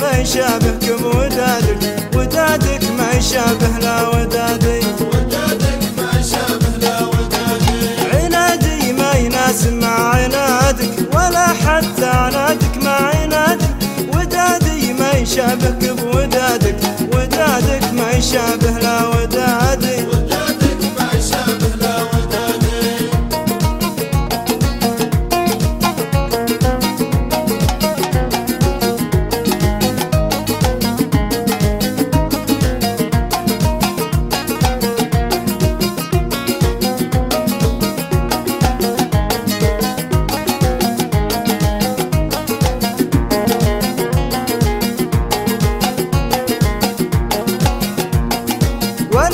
ما يشابهك بودادك ودادك ما يشابه لا ودادي. ودادك ما يشابه لا ودادي عنادي ما يناسب مع عنادك ولا حتى عنادك مع عنادك. ودادي ما يشابهك بودادك ودادك ما يشابه لا ودادي.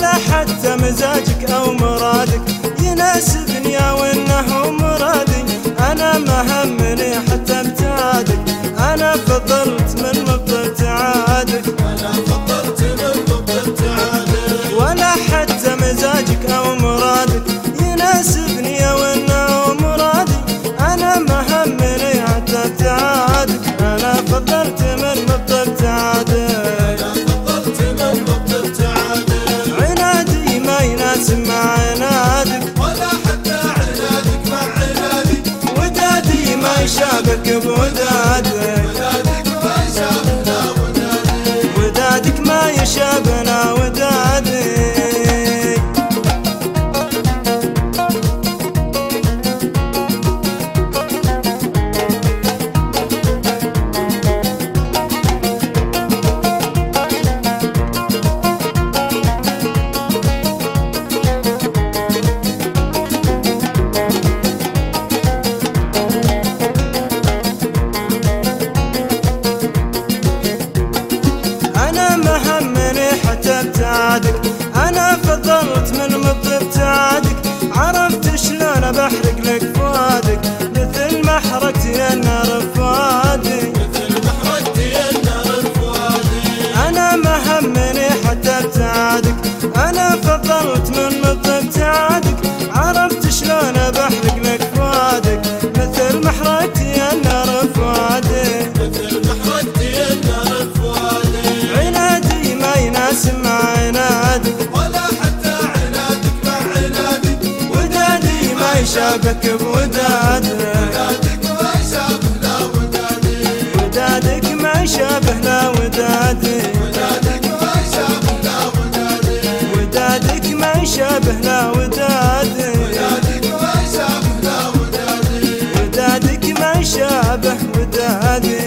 ولا حتى مزاجك أو مرادك يناسبني أو إنه You about وشابك بوداد ودادك ما شابه لا ودادي ودادك ما شابه لا ودادي ودادك ما شابه لا ودادي ودادك ما شابه لا ودادي ودادك ما شابه لا ودادي ودادك ما شابه ودادي